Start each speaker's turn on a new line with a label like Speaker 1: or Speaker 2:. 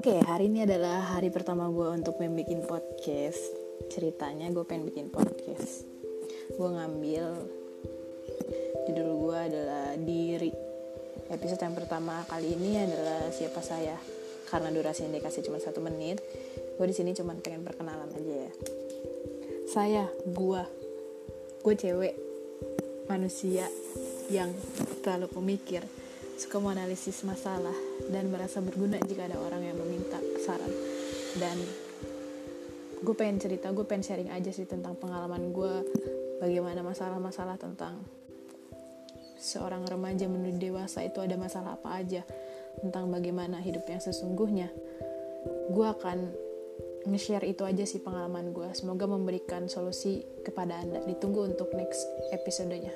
Speaker 1: Oke, hari ini adalah hari pertama gue untuk bikin podcast. Ceritanya gue pengen bikin podcast. Gue ngambil judul gue adalah diri. Episode yang pertama kali ini adalah siapa saya. Karena durasi yang dikasih cuma satu menit, gue di sini cuma pengen perkenalan aja ya. Saya, gue, gue cewek, manusia yang terlalu pemikir suka menganalisis masalah dan merasa berguna jika ada orang yang meminta saran. Dan gue pengen cerita gue pengen sharing aja sih tentang pengalaman gue bagaimana masalah-masalah tentang seorang remaja menuju dewasa itu ada masalah apa aja tentang bagaimana hidup yang sesungguhnya. Gue akan nge-share itu aja sih pengalaman gue. Semoga memberikan solusi kepada anda. Ditunggu untuk next episodenya